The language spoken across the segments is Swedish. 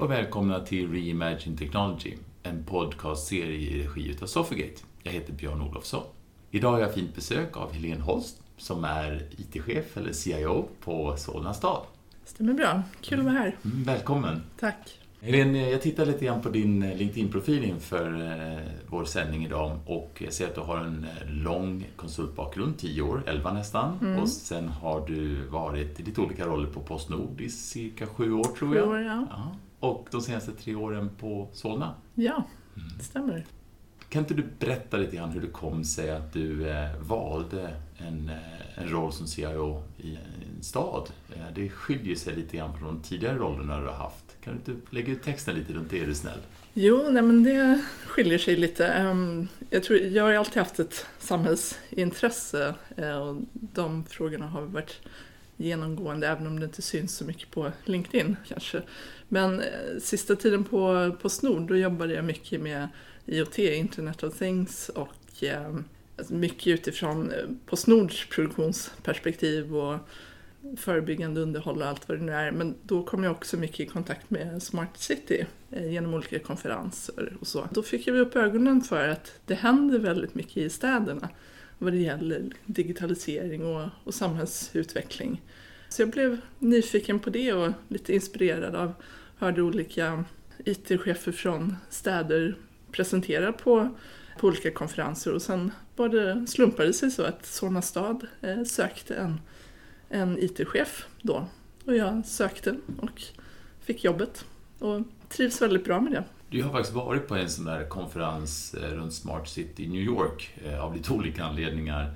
Och välkomna till Reimagine Technology, en podcastserie i regi utav Sofigate. Jag heter Björn Olofsson. Idag har jag fint besök av Helene Holst som är IT-chef eller CIO på Solna stad. Stämmer bra. Kul att vara här. Mm, välkommen. Tack. Helene, jag tittar lite grann på din LinkedIn-profil inför eh, vår sändning idag och jag ser att du har en eh, lång konsultbakgrund, 10 år, 11 nästan. Mm. Och sen har du varit i lite olika roller på Postnord i cirka sju år tror jag. Sju år, ja. Ja. Och de senaste tre åren på Solna. Ja, Mm. det stämmer. Kan inte du berätta lite grann hur det kom sig att du eh, valde en, eh, en roll som CIO i en stad? Eh, det skiljer sig lite grann från de tidigare rollerna du har haft. Kan du inte lägga ut texten lite runt det, är du snäll? Jo, nej, men det skiljer sig lite. Ehm, Jag, tror, jag har alltid haft ett samhällsintresse och de frågorna har varit genomgående även om det inte syns så mycket på LinkedIn kanske. Men eh, sista tiden på, på Snord då jobbade jag mycket med IoT, Internet of Things och eh, alltså mycket utifrån eh, Postnords produktionsperspektiv och förebyggande underhåll och allt vad det nu är. Men då kom jag också mycket i kontakt med Smart City eh, genom olika konferenser och så. Då fick jag upp ögonen för att det händer väldigt mycket i städerna vad det gäller digitalisering och, och samhällsutveckling. Så jag blev nyfiken på det och lite inspirerad av hörde olika IT-chefer från städer presentera på, på olika konferenser och sen var det slumpade det sig så att Solna stad eh, sökte en, en IT-chef då. Och jag sökte och fick jobbet och trivs väldigt bra med det. Du har faktiskt varit på en sån där konferens eh, runt Smart City i New York eh, av lite olika anledningar.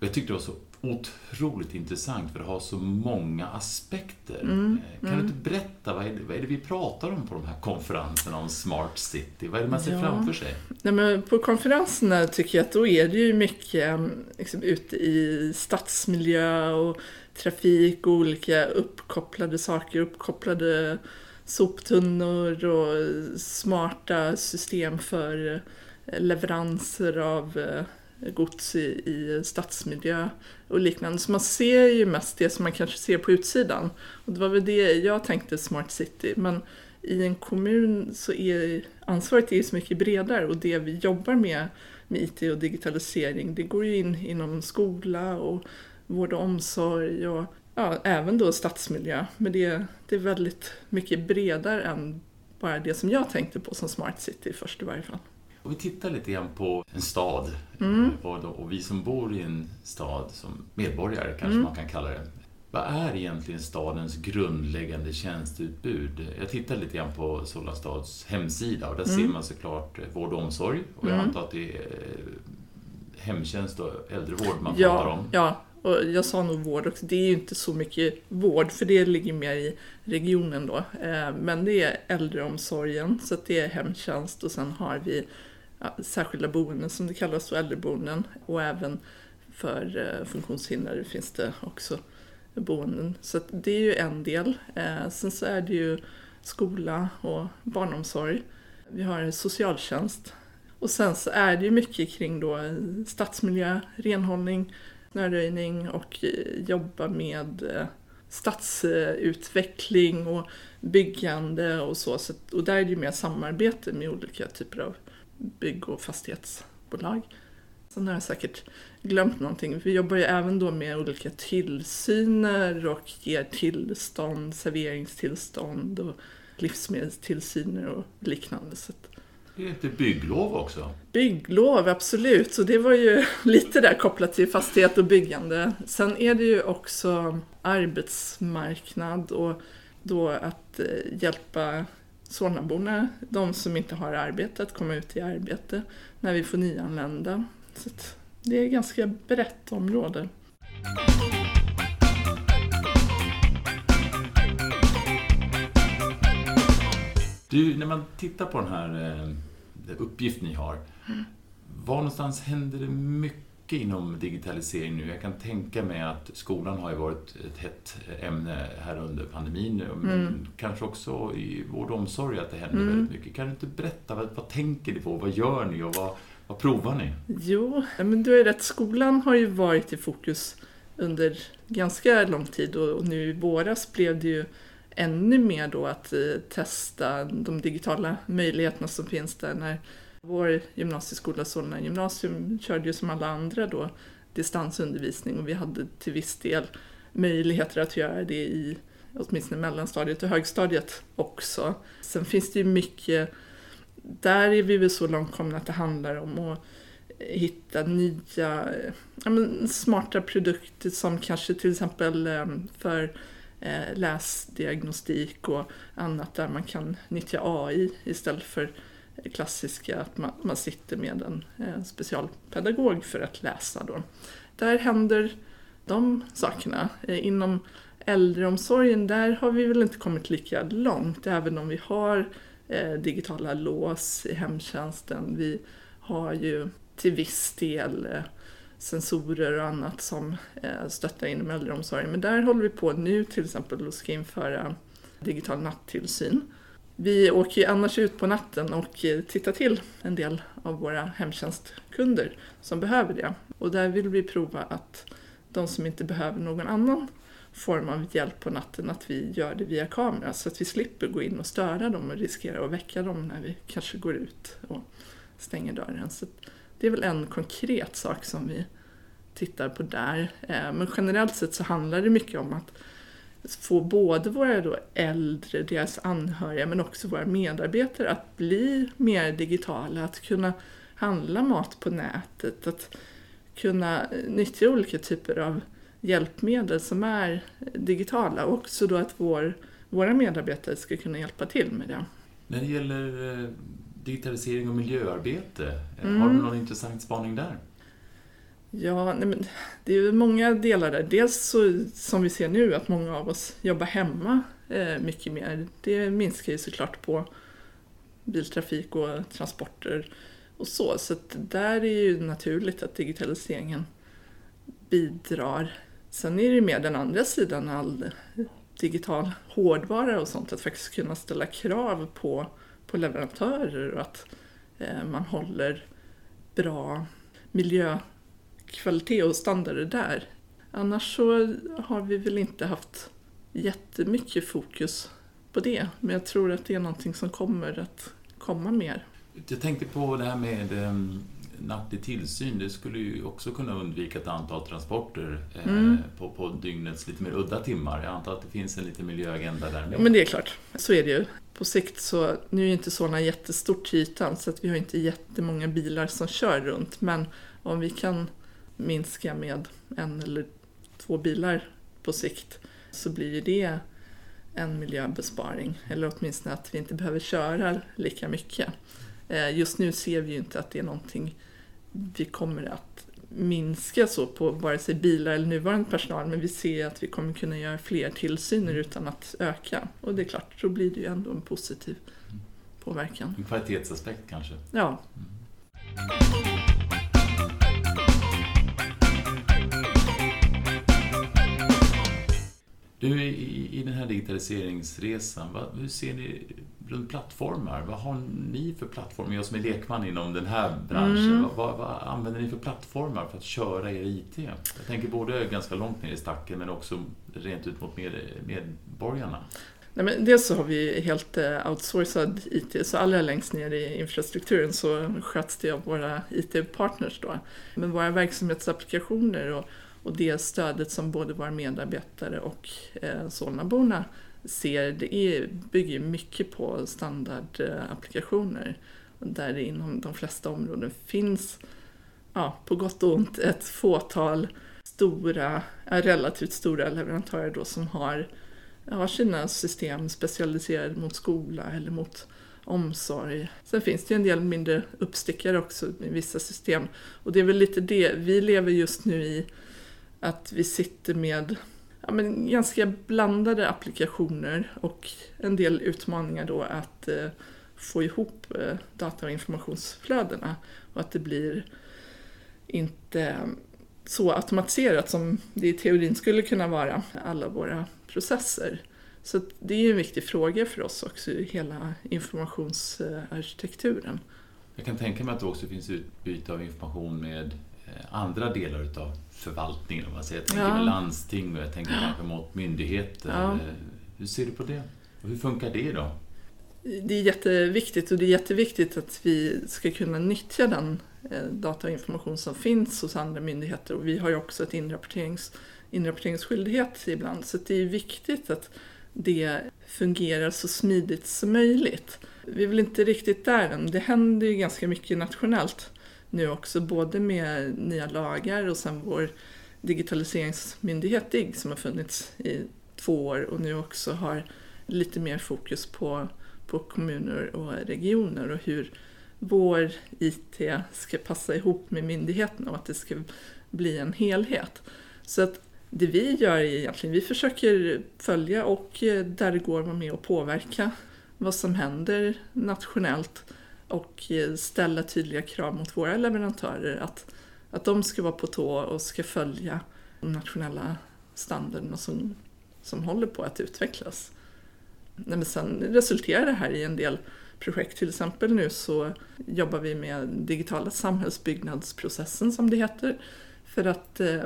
Jag tyckte det var så otroligt intressant för det har så många aspekter. Mm, Eh, Kan mm. du inte berätta, vad är, det, vad är det vi pratar om på de här konferenserna om Smart City? Vad är det man ser Ja. framför sig? Nej, men på konferenserna tycker jag att då är det ju mycket eh, liksom, ute i stadsmiljö och trafik och olika uppkopplade saker, uppkopplade soptunnor och smarta system för eh, leveranser av eh, gods i, i stadsmiljö och liknande. Så man ser ju mest det som man kanske ser på utsidan. Och det var väl det jag tänkte Smart City. Men i en kommun så är ansvaret är så mycket bredare och det vi jobbar med med IT och digitalisering det går ju in inom skola och vård och omsorg och ja, även då stadsmiljö. Men det, det är väldigt mycket bredare än bara det som jag tänkte på som Smart City först i varje fall. Om vi tittar lite grann på en stad Mm. eh, och, vi som bor i en stad som medborgare kanske Mm. man kan kalla det. Vad är egentligen stadens grundläggande tjänsteutbud? Jag tittar lite grann på Solna stads hemsida och där Mm. ser man såklart eh, vård och omsorg och jag Mm. antar att det är eh, hemtjänst och äldrevård man pratar Ja, om. ja, och jag sa nog vård också. Det är ju inte så mycket vård för det ligger mer i regionen då. Eh, men det är äldreomsorgen, så det är hemtjänst och sen har vi särskilda boenden som det kallas, och äldreboenden. Och även för eh, funktionshindrade finns det också boenden. Så det är ju en del. Eh, sen så är det ju skola och barnomsorg. Vi har socialtjänst. Och sen så är det ju mycket kring då stadsmiljö, renhållning, snöröjning och eh, jobba med eh, stadsutveckling och byggande och så. så. Och där är det ju mer samarbete med olika typer av bygg och fastighetsbolag. Sen har jag säkert glömt någonting. Vi jobbar ju även då med olika tillsyner och ger tillstånd, serveringstillstånd och livsmedelstillsyner och liknande. Så att det är inte bygglov också. Bygglov, absolut. Så det var ju lite där kopplat till fastighet och byggande. Sen är det ju också arbetsmarknad och då att eh, hjälpa Solnaborna, de som inte har arbete, att komma ut i arbete när vi får nyanlända. Så det är ett ganska brett område. Du, när man tittar på den här eh, uppgift ni har, var någonstans händer det mycket inom digitalisering nu? Jag kan tänka mig att skolan har ju varit ett hett ämne här under pandemin nu, men Mm. kanske också i vård och omsorg att det händer Mm. väldigt mycket. Kan du inte berätta, vad, vad tänker ni på? Vad gör ni och vad, vad provar ni? Jo, men du har ju rätt. Skolan har ju varit i fokus under ganska lång tid och nu i våras blev det ju ännu mer då att eh, testa de digitala möjligheterna som finns där. När vår gymnasieskola, Solna gymnasium, körde ju som alla andra då distansundervisning och vi hade till viss del möjligheter att göra det i åtminstone mellanstadiet och högstadiet också. Sen finns det ju mycket, där är vi väl så långt komna att det handlar om att hitta nya ja, men smarta produkter som kanske till exempel eh, för eh, läsdiagnostik och annat där man kan nyttja AI istället för klassiska att man, man sitter med en eh, specialpedagog för att läsa. Då. Där händer de sakerna. Eh, inom äldreomsorgen, där har vi väl inte kommit lika långt, även om vi har eh, digitala lås i hemtjänsten. Vi har ju till viss del eh, sensorer och annat som eh, stöttar inom äldreomsorgen. Men där håller vi på nu till exempel och ska införa digital nattillsyn. Vi åker ju annars ut på natten och eh, tittar till en del av våra hemtjänstkunder som behöver det. Och där vill vi prova att de som inte behöver någon annan form av hjälp på natten, att vi gör det via kamera så att vi slipper gå in och störa dem och riskera att väcka dem när vi kanske går ut och stänger dörren. Så det är väl en konkret sak som vi tittar på där. Eh, men generellt sett så handlar det mycket om att få både våra då äldre, deras anhöriga, men också våra medarbetare att bli mer digitala, att kunna handla mat på nätet, att kunna nyttja olika typer av hjälpmedel som är digitala och också då att vår, våra medarbetare ska kunna hjälpa till med det. När det gäller eh, digitalisering och miljöarbete. Mm. Har du någon intressant spaning där? Ja, nej men det är ju många delar där. Dels så, som vi ser nu att många av oss jobbar hemma eh, mycket mer. Det minskar ju såklart på biltrafik och transporter och så. Så där är det ju naturligt att digitaliseringen bidrar. Sen är det ju mer den andra sidan, all digital hårdvara och sånt, att faktiskt kunna ställa krav på på leverantörer och att eh, man håller bra miljökvalitet och standarder där. Annars så har vi väl inte haft jättemycket fokus på det, men jag tror att det är någonting som kommer att komma mer. Jag tänkte på det här med um, nattlig tillsyn. Det skulle ju också kunna undvika ett antal transporter eh, mm. på, på dygnets lite mer udda timmar. Jag antar att det finns en liten miljöagenda där med. Men det är klart, så är det ju på sikt så, nu är inte Solna jättestort till ytan så att vi har inte jättemånga bilar som kör runt men om vi kan minska med en eller två bilar på sikt så blir det en miljöbesparing eller åtminstone att vi inte behöver köra lika mycket. Eh, just nu ser vi ju inte att det är någonting vi kommer att minska så på vare sig bilar eller nuvarande personal men vi ser att vi kommer kunna göra fler tillsyner utan att öka. Och det är klart, då blir det ju ändå en positiv påverkan. En kvalitetsaspekt kanske? Ja. Mm. Du, i, i den här digitaliseringsresan, vad, hur ser ni runt plattformar? Vad har ni för plattformar? Jag som är lekman inom den här branschen, mm. vad, vad, använder ni för plattformar för att köra er IT? Jag tänker både ganska långt ner i stacken men också rent ut mot med, medborgarna. Nej, men dels så har vi helt eh, outsourcad IT, så allra längst ner i infrastrukturen så sköts det av våra IT-partners då. Men våra verksamhetsapplikationer och och det stödet som både våra medarbetare och eh, Solnaborna ser, det är, bygger mycket på standardapplikationer där det inom de flesta områden finns, ja, på gott och ont, ett fåtal stora, relativt stora leverantörer då som har, har sina system specialiserade mot skola eller mot omsorg. Sen finns det ju en del mindre uppstickare också i vissa system och det är väl lite det, vi lever just nu i att vi sitter med ja, men ganska blandade applikationer och en del utmaningar då att eh, få ihop eh, data och informationsflödena och att det blir inte så automatiserat som det i teorin skulle kunna vara, alla våra processer. Så det är en viktig fråga för oss också, hela informationsarkitekturen. Jag kan tänka mig att det också finns utbyte av information med andra delar utav förvaltningen. Om man säger. Jag tänker ja. landsting och jag tänker kanske mot myndigheter. Ja. Hur ser du på det? Och hur funkar det då? Det är jätteviktigt och det är jätteviktigt att vi ska kunna nyttja den eh, data och information som finns hos andra myndigheter och vi har ju också ett inrapporterings, inrapporteringsskyldighet ibland så det är viktigt att det fungerar så smidigt som möjligt. Vi är väl inte riktigt där än. Det händer ju ganska mycket nationellt nu också, både med nya lagar och sen vår digitaliseringsmyndighet DIGG som har funnits i två år och nu också har lite mer fokus på, på kommuner och regioner och hur vår IT ska passa ihop med myndigheterna och att det ska bli en helhet. Så att det vi gör är egentligen, vi försöker följa och eh, där det går vara med och påverka vad som händer nationellt och eh, ställa tydliga krav mot våra leverantörer att, att de ska vara på tå och ska följa de nationella standarderna som, som håller på att utvecklas. Men sen resulterar det här i en del projekt. Till exempel nu så jobbar vi med digitala samhällsbyggnadsprocessen som det heter. För att, eh,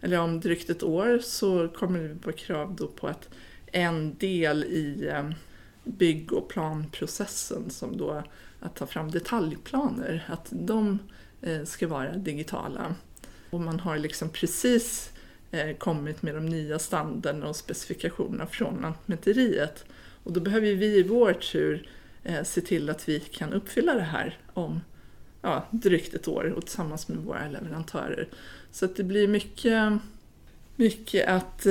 eller om drygt ett år så kommer det vara krav då på att en del i eh, bygg och planprocessen som då att ta fram detaljplaner, att de eh, ska vara digitala. Och man har liksom precis eh, kommit med de nya standarderna och specifikationerna från Lantmäteriet. Och då behöver vi i vår tur eh, se till att vi kan uppfylla det här om ja, drygt ett år och tillsammans med våra leverantörer. Så att det blir mycket, mycket att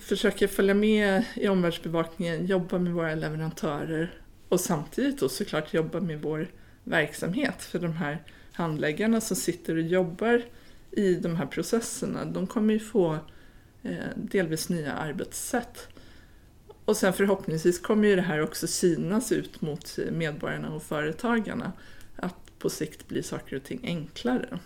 försöka följa med i omvärldsbevakningen, jobba med våra leverantörer och samtidigt då såklart jobba med vår verksamhet. För de här handläggarna som sitter och jobbar i de här processerna, de kommer ju få eh, delvis nya arbetssätt. Och sen förhoppningsvis kommer ju det här också synas ut mot medborgarna och företagarna. Att på sikt blir saker och ting enklare.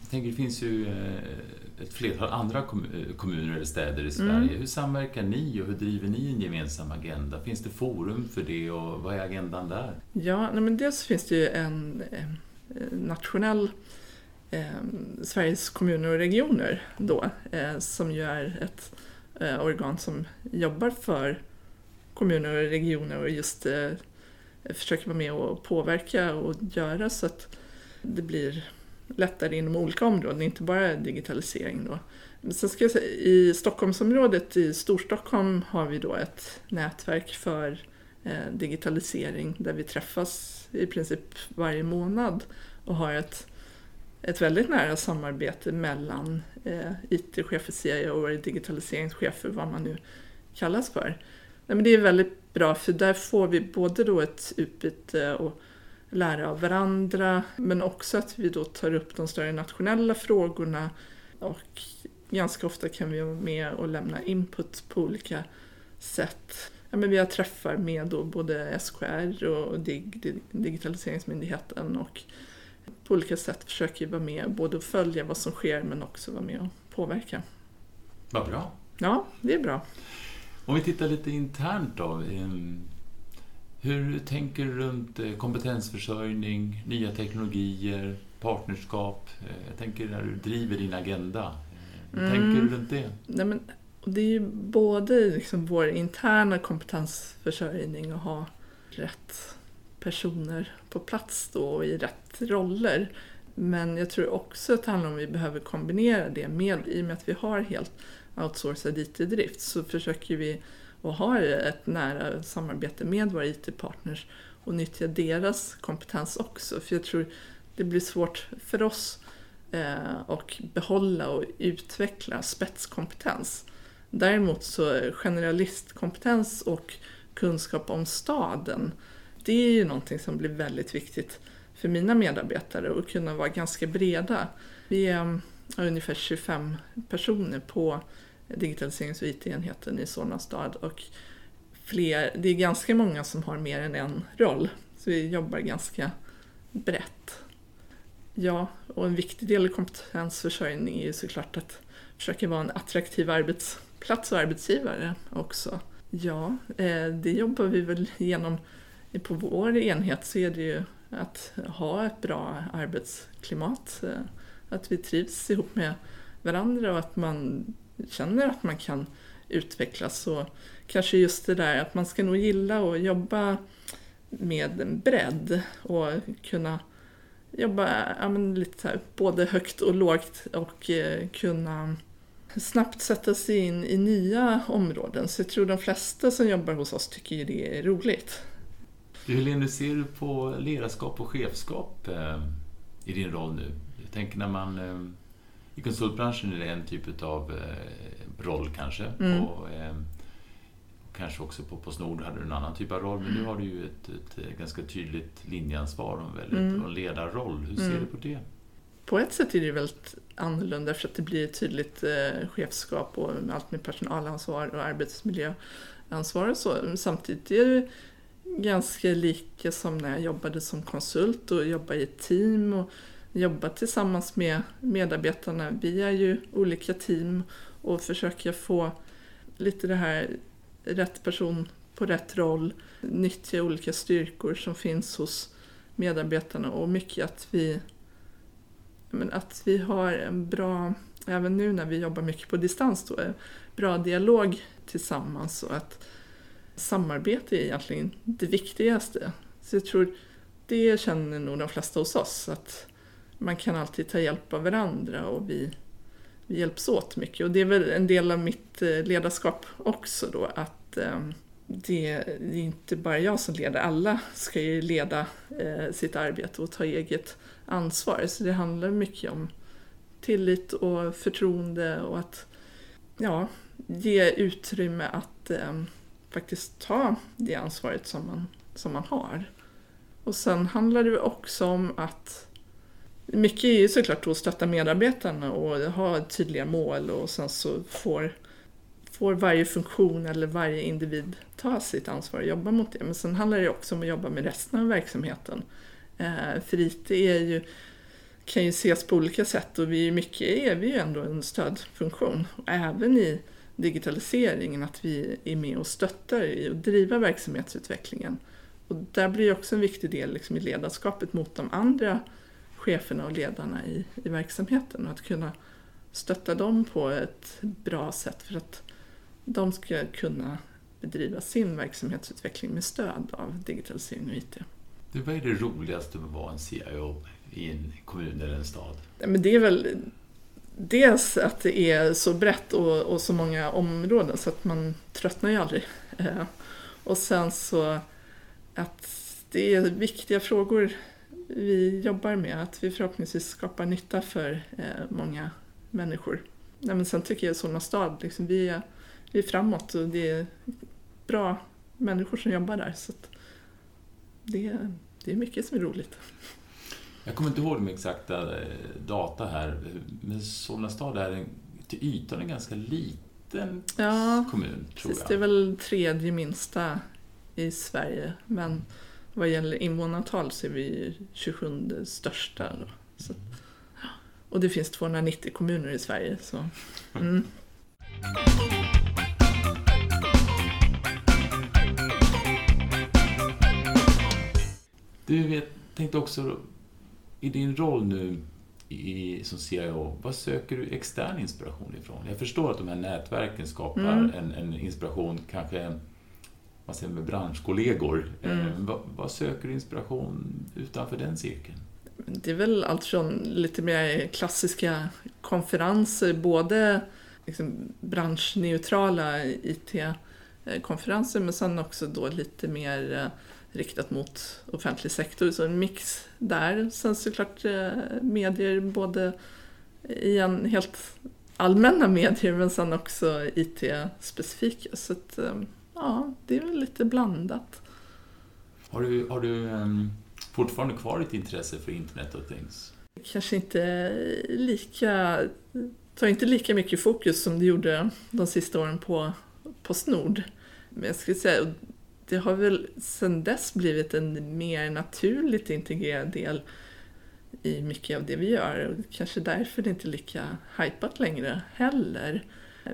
Jag tänker, det finns ju eh, ett flertal andra eh, kommuner eller städer i Sverige. Mm. Hur samverkar ni och hur driver ni en gemensam agenda? Finns det forum för det och vad är agendan där? Ja, men dels finns det ju en eh, nationell eh, Sveriges kommuner och regioner då, eh, som ju är ett eh, organ som jobbar för kommuner och regioner och just eh, försöker vara med och påverka och göra så att det blir lättare inom olika områden, inte bara digitalisering. Då. Men sen ska jag säga, I Stockholmsområdet, i Storstockholm, har vi då ett nätverk för eh, digitalisering där vi träffas i princip varje månad och har ett ett väldigt nära samarbete mellan eh, IT-chefer, och digitaliseringschefer, vad man nu kallas för. Nej, men det är väldigt bra för där får vi både då ett utbyte och lära av varandra men också att vi då tar upp de större nationella frågorna och ganska ofta kan vi vara med och lämna input på olika sätt. Ja, men vi har träffar med då både SKR och DIG, Digitaliseringsmyndigheten och på olika sätt försöker vara med, både att följa vad som sker men också vara med och påverka. Vad bra. Ja, det är bra. Om vi tittar lite internt då. Hur tänker du runt eh, kompetensförsörjning, nya teknologier, partnerskap? Eh, jag tänker när du driver din agenda. Eh, hur mm. tänker du runt det? Nej, men, det är ju både liksom vår interna kompetensförsörjning och ha rätt personer på plats då och i rätt roller. Men jag tror också att det handlar om att vi behöver kombinera det med, i och med att vi har helt outsourcad IT-drift, så försöker vi och har ett nära samarbete med våra IT-partners och nyttja deras kompetens också. För jag tror det blir svårt för oss eh, att behålla och utveckla spetskompetens. Däremot så generalistkompetens och kunskap om staden det är ju någonting som blir väldigt viktigt för mina medarbetare och kunna vara ganska breda. Vi är ungefär 25 personer på digitaliserings och IT-enheten i Solna stad och fler, det är ganska många som har mer än en roll. Så vi jobbar ganska brett. Ja, och en viktig del i kompetensförsörjning är ju såklart att försöka vara en attraktiv arbetsplats och arbetsgivare också. Ja, eh, det jobbar vi väl genom på vår enhet så är det ju att ha ett bra arbetsklimat. Eh, att vi trivs ihop med varandra och att man känner att man kan utvecklas. så kanske just det där att man ska nog gilla att jobba med en bredd och kunna jobba ja, men lite här, både högt och lågt och eh, kunna snabbt sätta sig in i nya områden. Så jag tror de flesta som jobbar hos oss tycker ju det är roligt. Du Helene, hur ser du på ledarskap och chefskap eh, i din roll nu? Jag tänker när man... Eh, i konsultbranschen är det en typ av eh, roll kanske. Mm. Och, eh, kanske också på Postnord hade du en annan typ av roll, men nu har du ju ett, ett ganska tydligt linjeansvar och en, väldigt, mm. en ledarroll. Hur ser mm. du på det? På ett sätt är det väldigt annorlunda för att det blir ett tydligt eh, chefskap och allt med personalansvar och arbetsmiljöansvar och så. Samtidigt är det ganska lika som när jag jobbade som konsult och jobbade i ett team och jobba tillsammans med medarbetarna. Vi är ju olika team och försöker få lite det här rätt person på rätt roll, nyttja olika styrkor som finns hos medarbetarna och mycket att vi, men att vi har en bra, även nu när vi jobbar mycket på distans, då, bra dialog tillsammans och att samarbete är egentligen det viktigaste. Så jag tror det känner nog de flesta hos oss, att man kan alltid ta hjälp av varandra och vi, vi hjälps åt mycket. Och det är väl en del av mitt eh, ledarskap också då, att ehm, det är inte bara jag som leder, alla ska ju leda eh, sitt arbete och ta eget ansvar. Så det handlar mycket om tillit och förtroende och att ja, ge utrymme att ehm, faktiskt ta det ansvaret som man, som man har. Och sen handlar det också om att mycket är ju såklart att stötta medarbetarna och ha tydliga mål och sen så får, får varje funktion eller varje individ ta sitt ansvar och jobba mot det. Men sen handlar det också om att jobba med resten av verksamheten. Eh, för IT är ju, kan ju ses på olika sätt och vi är mycket är vi ju ändå en stödfunktion. Och även i digitaliseringen, att vi är med och stöttar i att driva verksamhetsutvecklingen. Och där blir också en viktig del liksom i ledarskapet mot de andra cheferna och ledarna i, i verksamheten och att kunna stötta dem på ett bra sätt för att de ska kunna bedriva sin verksamhetsutveckling med stöd av digitalisering och IT. Du, vad är det roligaste med att vara en CIO i en kommun eller en stad? Men det är väl dels att det är så brett och, och, så många områden så att man tröttnar ju aldrig. Eh, och sen så att det är viktiga frågor vi jobbar med, att vi förhoppningsvis skapar nytta för eh, många människor. Nej, men sen tycker jag Solna stad, liksom, vi, är, vi är framåt och det är bra människor som jobbar där. Så det, det är mycket som är roligt. Jag kommer inte ihåg de exakta eh, data här, men Solna stad är till ytan en ganska liten ja, kommun, tror precis, jag. Det är väl tredje minsta i Sverige, men vad gäller invånarantal så är vi 27 största. Så, och det finns 290 kommuner i Sverige. Så, mm. Du, jag tänkte också i din roll nu i, som CIO, vad söker du extern inspiration ifrån? Jag förstår att de här nätverken skapar mm. en, en, inspiration, kanske vad säger, med branschkollegor. Mm. Eh, vad, vad, söker inspiration utanför den cirkeln? Det är väl allt från lite mer klassiska konferenser, både liksom branschneutrala IT-konferenser men sen också då lite mer eh, riktat mot offentlig sektor, så en mix där. Sen såklart eh, medier, både i en helt allmänna medier men sen också IT-specifika. Så att, ja, det är väl lite blandat. Har du, har du um, fortfarande kvar ditt intresse för internet och things? Kanske inte lika, tar inte lika mycket fokus som det gjorde de sista åren på Postnord. Men jag skulle säga, det har väl sedan dess blivit en mer naturligt integrerad del i mycket av det vi gör. Och kanske därför det inte är lika hypat längre heller.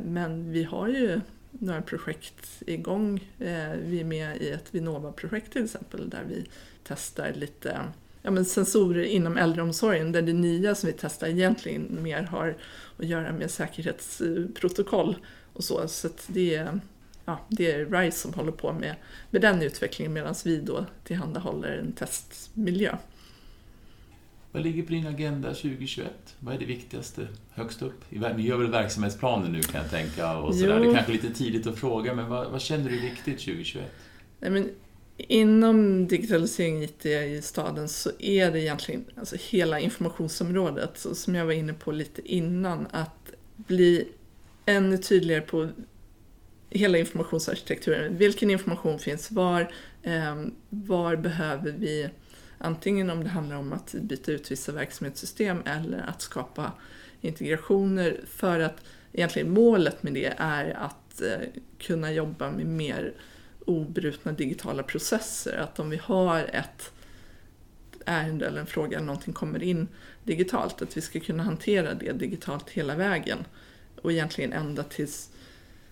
Men vi har ju några projekt igång. Eh, vi är med i ett Vinnova-projekt till exempel där vi testar lite ja, men sensorer inom äldreomsorgen där det nya som vi testar egentligen mer har att göra med säkerhetsprotokoll och så. Så det, är, ja, det är RISE som håller på med, med den utvecklingen medan vi då tillhandahåller en testmiljö. Vad ligger på din agenda 2021? Vad är det viktigaste högst upp? Ni gör väl verksamhetsplaner nu kan jag tänka och sådär. Det är kanske lite tidigt att fråga, men vad, vad känner du är viktigt 2021? Nej, men inom digitalisering IT i staden så är det egentligen alltså hela informationsområdet, så som jag var inne på lite innan, att bli ännu tydligare på hela informationsarkitekturen. Vilken information finns var? Eh, var behöver vi Antingen om det handlar om att byta ut vissa verksamhetssystem eller att skapa integrationer för att egentligen målet med det är att eh, kunna jobba med mer obrutna digitala processer. Att om vi har ett ärende eller en fråga någonting kommer in digitalt, att vi ska kunna hantera det digitalt hela vägen. Och egentligen ända tills,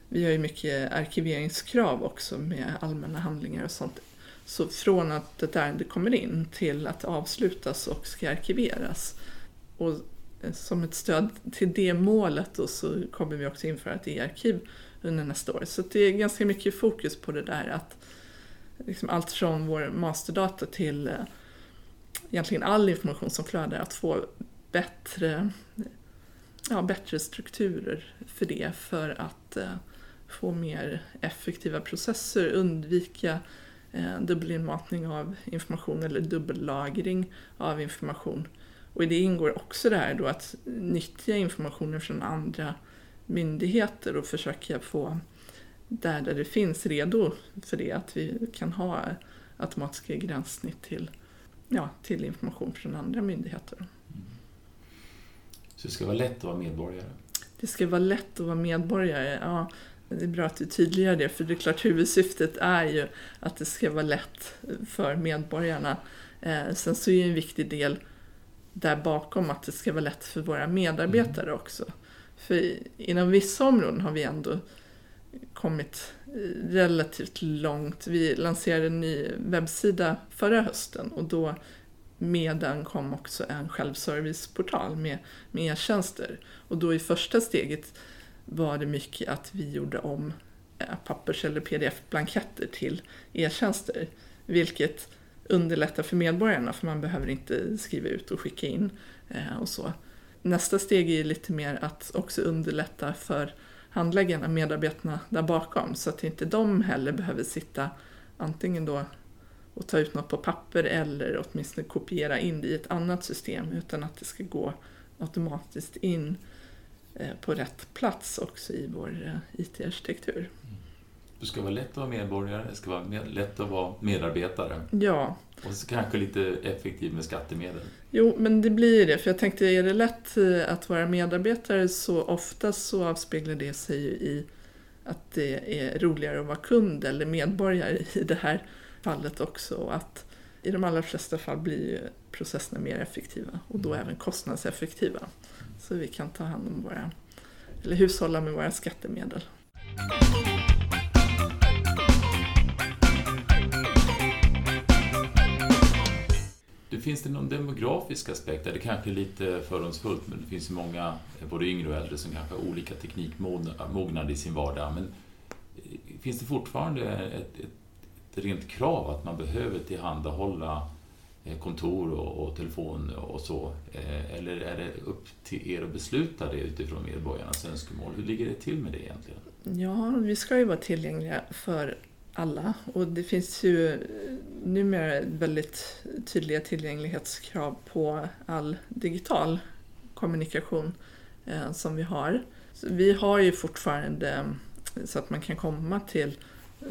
vi har ju mycket arkiveringskrav också med allmänna handlingar och sånt så från att ett ärende kommer in till att avslutas och ska arkiveras. Och eh, som ett stöd till det målet då så kommer vi också införa ett e-arkiv under nästa år. Så det är ganska mycket fokus på det där att liksom allt från vår masterdata till eh, egentligen all information som flödar, att få bättre, ja, bättre strukturer för det för att eh, få mer effektiva processer, undvika dubbelinmatning av information eller dubbellagring av information. Och i det ingår också det här då att nyttja informationen från andra myndigheter och försöka få där, där det finns redo för det, att vi kan ha automatiska gränssnitt till, ja, till information från andra myndigheter. Mm. Så det ska vara lätt att vara medborgare? Det ska vara lätt att vara medborgare, ja. Det är bra att du tydliggör det, för det är klart huvudsyftet är ju att det ska vara lätt för medborgarna. Eh, sen så är ju en viktig del där bakom att det ska vara lätt för våra medarbetare mm. också. För inom vissa områden har vi ändå kommit relativt långt. Vi lanserade en ny webbsida förra hösten och då med den kom också en självserviceportal med, med e-tjänster. Och då i första steget var det mycket att vi gjorde om eh, pappers eller pdf-blanketter till e-tjänster. Vilket underlättar för medborgarna för man behöver inte skriva ut och skicka in eh, och så. Nästa steg är lite mer att också underlätta för handläggarna, medarbetarna där bakom så att inte de heller behöver sitta antingen då och ta ut något på papper eller åtminstone kopiera in det i ett annat system utan att det ska gå automatiskt in på rätt plats också i vår eh, IT-arkitektur. Det ska vara lätt att vara medborgare, det ska vara lätt att vara medarbetare. Ja. Och så kanske lite effektiv med skattemedel. Jo, men det blir det. För jag tänkte, är det lätt eh, att vara medarbetare så ofta så avspeglar det sig ju i att det är roligare att vara kund eller medborgare i det här fallet också. Och att i de allra flesta fall blir processerna mer effektiva och då mm. även kostnadseffektiva. Så vi kan ta hand om våra, eller hushålla med våra skattemedel. Det finns det någon demografisk aspekt? Det kanske är lite fördomsfullt, men det finns ju många, både yngre och äldre, som kanske har olika teknikmognad i sin vardag. Men eh, finns det fortfarande ett, ett, ett rent krav att man behöver tillhandahålla Eh, kontor och, och, telefon och så? Eh, eller är det upp till er att besluta det utifrån medborgarnas önskemål? Hur ligger det till med det egentligen? Ja, vi ska ju vara tillgängliga för alla och det finns ju eh, numera väldigt tydliga tillgänglighetskrav på all digital kommunikation som vi har. Så vi har ju fortfarande så att man kan komma till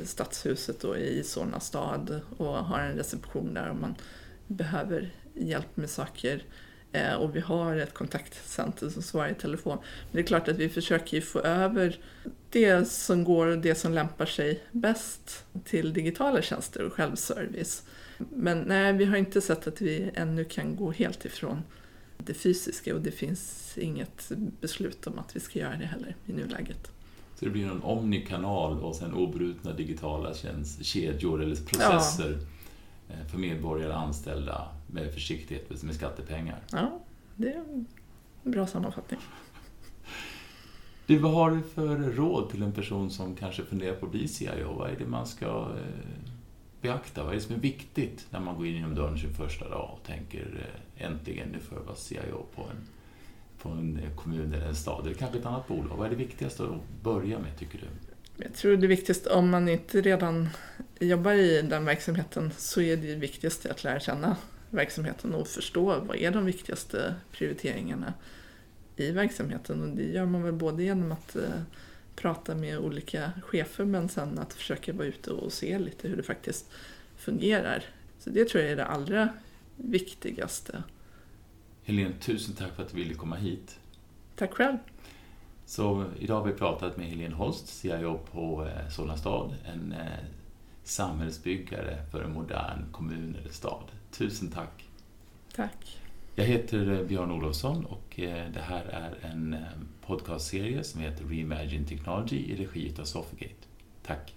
Stadshuset då i Solna stad och ha en reception där och man behöver hjälp med saker eh, och vi har ett kontaktcenter som svarar i telefon. Men det är klart att vi försöker få över det som går och det som lämpar sig bäst till digitala tjänster och självservice. Men nej, vi har inte sett att vi ännu kan gå helt ifrån det fysiska och det finns inget beslut om att vi ska göra det heller i nuläget. Så det blir en omnikanal och sen obrutna digitala tjänst, kedjor eller processer? Ja för medborgare och anställda med försiktighet med skattepengar. Ja, det är en bra sammanfattning. Du, vad har du för råd till en person som kanske funderar på att bli CIO? Vad är det man ska eh, beakta? Vad är det som är viktigt när man går in genom dörren sin första dag och tänker eh, äntligen, nu får jag vara CIO på en, på en kommun eller en stad eller kanske ett annat bolag. Vad är det viktigaste att börja med, tycker du? Jag tror det viktigaste, om man inte redan jobbar i den verksamheten, så är det viktigaste att lära känna verksamheten och förstå vad är de viktigaste prioriteringarna i verksamheten. Och det gör man väl både genom att eh, prata med olika chefer men sen att försöka vara ute och se lite hur det faktiskt fungerar. Så det tror jag är det allra viktigaste. Helene, tusen tack för att du ville komma hit. Tack själv. Så idag har vi pratat med Helene Holst, CIO på eh, Solna stad, en eh, samhällsbyggare för en modern kommun eller stad. Tusen tack! Tack! Jag heter eh, Björn Olofsson och det här är en podcastserie som heter Reimagine Technology i regi av Sofigate. Tack!